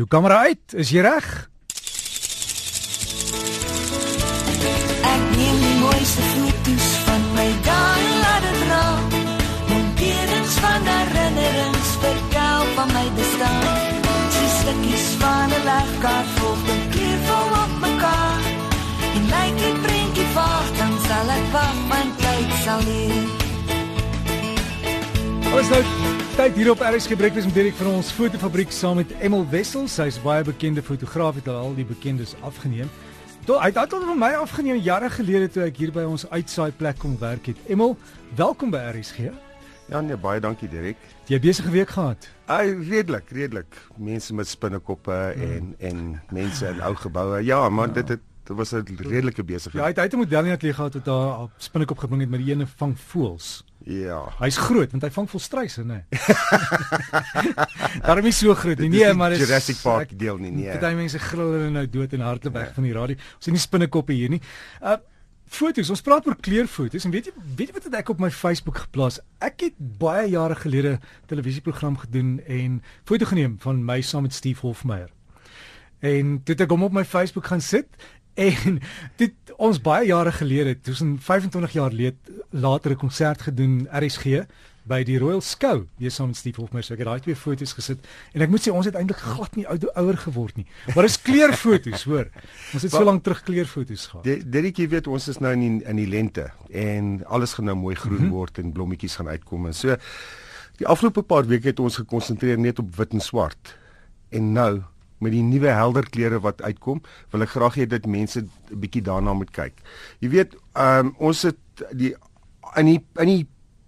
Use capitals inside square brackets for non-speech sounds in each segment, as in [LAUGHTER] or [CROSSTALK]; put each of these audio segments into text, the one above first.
Jou kamera uit, is jy reg? Ek neem die mooiste foto's van my dae laat dit raak. Monterings van herinnerings vertel van my bestaan. Dis stukkies van 'n legkaart vol met kleurvol op mekaar. En lyk dit prentjie vaag, dan sal ek wag, want tyd sal leer. Ons nou tyd hier op RSG Breakfast met Dirk van ons fotofabriek saam met Emil Wessel. Sy's baie bekende fotograaf het al die bekendes afgeneem. Toe hy het al van my afgeneem jare gelede toe ek hier by ons uitsaai plek kom werk het. Emil, welkom by RSG. Ja nee, baie dankie Dirk. Jy het besige week gehad. Ai redelik, redelik. Mense met spinnekoppe mm. en en mense in ou geboue. Ja, maar ja. dit het dit was 'n redelike besigheid. Ja, hy het uit 'n model net gehad wat daar op spinnekop gebring het met die ene vang voels. Ja. Hy's groot want hy vang vol struise, nê. [LAUGHS] Daarom is hy so groot. Nee, nee maar is Jurassic Park ek, deel nie, nee. Party mense gril hulle nou dood en hardloop weg ja. van die radio. Ons het nie spinnekoppe hier nie. Uh foto's, ons praat oor kleurfoto's en weet jy weet jy wat het ek op my Facebook geplaas? Ek het baie jare gelede televisieprogram gedoen en foto geneem van my saam met Steve Hofmeyer. En toe het ek hom op my Facebook gaan sit En [LAUGHS] dit ons baie jare gelede, tussen 25 jaar leed, later 'n konsert gedoen RSG by die Royal Skou. Hier saam met Steve Hofmeyer, so ek het daai twee foto's gesit en ek moet sê ons het eintlik glad nie ouer ouer geword nie. Maar dis kleurfoto's, hoor. Ons het so lank terug kleurfoto's gehad. Dit jy weet ons is nou in die, in die lente en alles gaan nou mooi groen mm -hmm. word en blommetjies gaan uitkom en so. Die afgelope paar weke het ons gekonsentreer net op wit en swart. En nou met die nuwe helder kleure wat uitkom, wil ek graag hê dat mense 'n bietjie daarna moet kyk. Jy weet, um, ons het die in die in die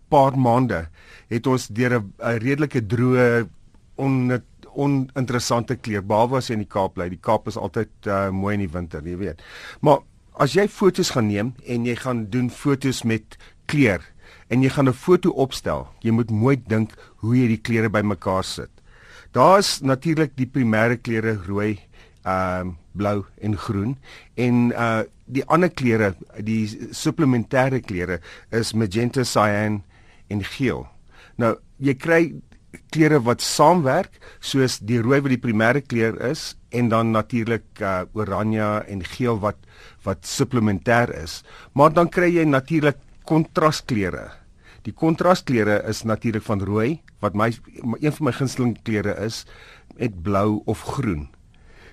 paar maande het ons deur 'n redelike droë on oninteressante kleur behalwe as jy in die Kaap bly. Die Kaap is altyd uh, mooi in die winter, jy weet. Maar as jy fotos gaan neem en jy gaan doen fotos met kleur en jy gaan 'n foto opstel, jy moet mooi dink hoe jy die kleure bymekaar sit. Daar's natuurlik die primêre kleure rooi, ehm uh, blou en groen en uh die ander kleure, die supplementêre kleure is magenta, cyan en geel. Nou, jy kry kleure wat saamwerk soos die rooi wat die primêre kleur is en dan natuurlik uh oranje en geel wat wat supplementêr is. Maar dan kry jy natuurlik kontraskleure. Die kontraskleure is natuurlik van rooi, wat my een van my gunsteling kleure is met blou of groen.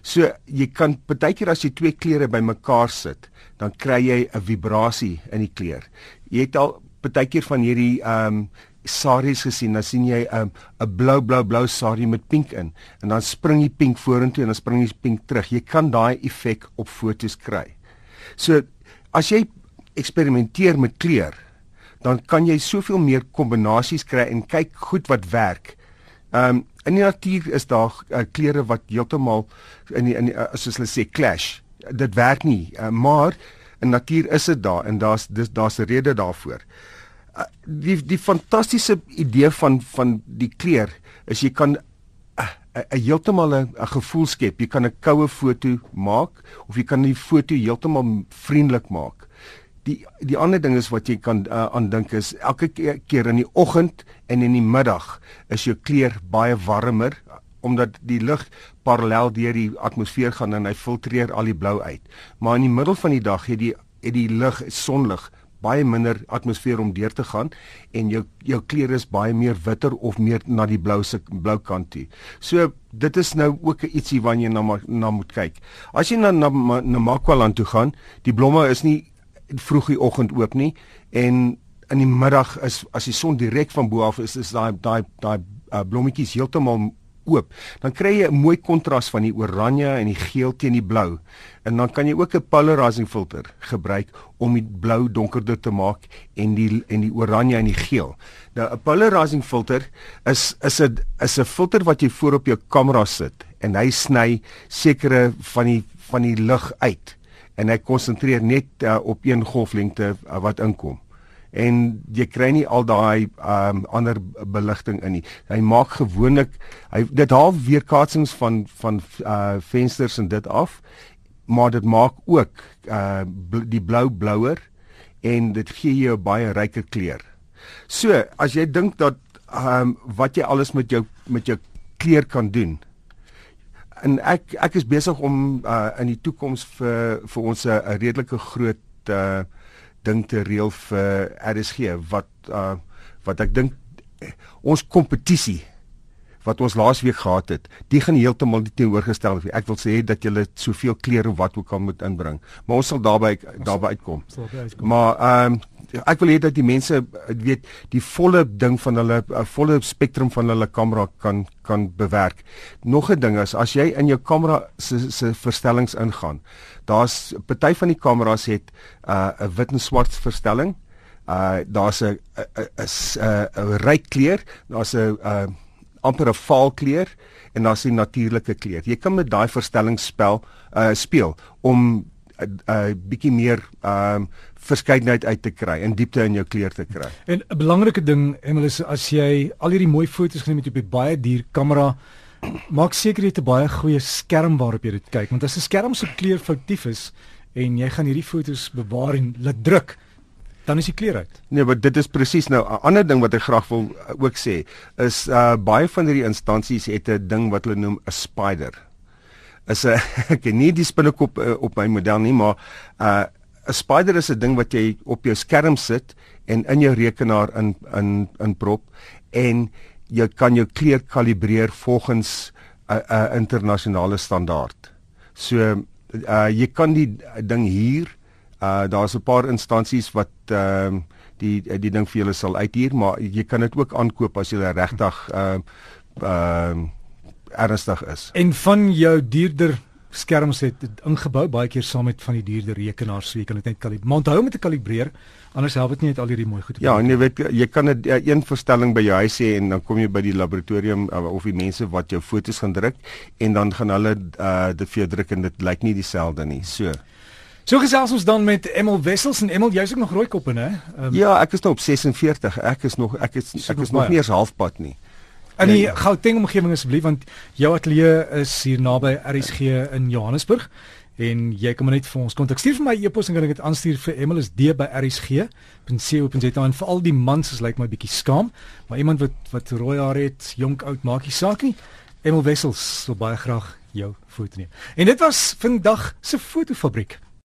So jy kan baie keer as jy twee kleure bymekaar sit, dan kry jy 'n vibrasie in die kleur. Jy het al baie keer van hierdie ehm um, saries gesien, dan sien jy 'n um, 'n blou blou blou sarie met pink in en dan spring die pink vorentoe en dan spring die pink terug. Jy kan daai effek op fotos kry. So as jy eksperimenteer met kleur, dan kan jy soveel meer kombinasies kry en kyk goed wat werk. Ehm um, in die natuur is daar uh, kleure wat heeltemal in die, in die, uh, soos hulle sê clash. Dit werk nie, uh, maar in natuur is dit daar en daar's daar's 'n rede daarvoor. Uh, die die fantastiese idee van van die kleur is jy kan 'n heeltemal 'n gevoel skep. Jy kan 'n koue foto maak of jy kan die foto heeltemal vriendelik maak. Die die ander ding is wat jy kan uh, aandink is elke keer in die oggend en in die middag is jou kleur baie warmer omdat die lug parallel deur die atmosfeer gaan en hy filtreer al die blou uit. Maar in die middel van die dag het die het die lug sonlig baie minder atmosfeer om deur te gaan en jou jou kleur is baie meer witter of meer na die blou se blou kant toe. So dit is nou ook ietsie wat jy na na moet kyk. As jy na na, na Makwaland toe gaan, die blomme is nie vroeg die oggend oop nie en in die middag is as die son direk van bo af is is daai daai daai uh, blommetjies heeltemal oop. Dan kry jy 'n mooi kontras van die oranje en die geel teen die blou. En dan kan jy ook 'n polarizing filter gebruik om die blou donkerder te maak en die en die oranje en die geel. Nou 'n polarizing filter is is 'n is 'n filter wat jy voor op jou kamera sit en hy sny sekere van die van die lig uit en hy konsentreer net uh, op een golflengte uh, wat inkom en jy kry nie al daai um, ander beligting in nie. Hy maak gewoonlik hy dit haal weerkaatsings van van uh, vensters en dit af, maar dit maak ook uh, bl die blou blouer en dit gee jou baie ryker kleur. So, as jy dink dat um, wat jy alles met jou met jou kleur kan doen. En ek ek is besig om uh, in die toekoms vir vir ons 'n uh, redelike groot uh, ding te reël vir RSG wat uh, wat ek dink ons kompetisie wat ons laasweek gehad het, die gaan heeltemal die teenoorgestel wees. Ek wil sê dat jy soveel klere wat ook al moet inbring, maar ons sal daarby daarby uitkom. Maar ehm um, ek wil hê dat die mense weet die volle ding van hulle 'n volle spektrum van hulle kamera kan kan bewerk. Nog 'n ding is as jy in jou kamera se se verstellings ingaan, daar's party van die kameras het 'n uh, wit en swart verstelling. Uh daar's 'n 'n 'n ryk kleur, daar's 'n amper 'n vaal kleur en daar's 'n natuurlike kleur. Jy kan met daai verstellingsspel uh speel om 'n uh, uh, bietjie meer um uh, verskeidenheid uit te kry en diepte in jou kleur te kry. En 'n belangrike ding, Emil, is as jy al hierdie mooi foto's geneem het op 'n baie duur kamera, maak seker jy het 'n baie goeie skerm waarop jy dit kyk, want as 'n skerm so kleurfoutief is en jy gaan hierdie foto's bewaar en laat druk, dan is die kleur uit. Nee, maar dit is presies nou 'n ander ding wat ek graag wil uh, ook sê is uh baie van hierdie instansies het 'n ding wat hulle noem 'n spider. Is 'n [LAUGHS] ek ken nie die spinnekop uh, op my model nie, maar uh 'n spider is 'n ding wat jy op jou skerm sit en in jou rekenaar in in in prop en jy kan jou kleur kalibreer volgens 'n uh, uh, internasionale standaard. So uh jy kan die ding hier Uh daar's 'n paar instansies wat ehm uh, die die ding vir julle sal uithuur, maar jy kan dit ook aankoop as jy regtig ehm uh, ehm uh, ernstig is. En van jou duurder skerms het ingebou baie keer saam met van die duurder rekenaars, so jy kan dit net kalibreer. Maar onthou om te kalibreer, anders help dit nie net al hierdie mooi goed te Ja, en jy weet jy kan dit uh, een verstelling by jou huis hê en dan kom jy by die laboratorium uh, of die mense wat jou foto's gaan druk en dan gaan hulle uh, dit vir jou druk en dit lyk nie dieselfde nie. So So gesels ons dan met Emil Wessels en Emil jy's ook nog rooi koppe nê? Um, ja, ek is nou op 46. Ek is nog ek is ek is nog nie eens halfpad nie. En die Gauteng omgewing asseblief want jou ateljee is hier naby RSG in Johannesburg en jy kan net vir ons kontak stuur vir my e-pos en kan ek dit aanstuur vir Emil is d by rsg.co.za en vir al die mans is lyk like my bietjie skaam maar iemand wat wat rooi haar het jonk oud maak nie saak nie Emil Wessels sou baie graag jou foto neem en dit was vandag se fotofabriek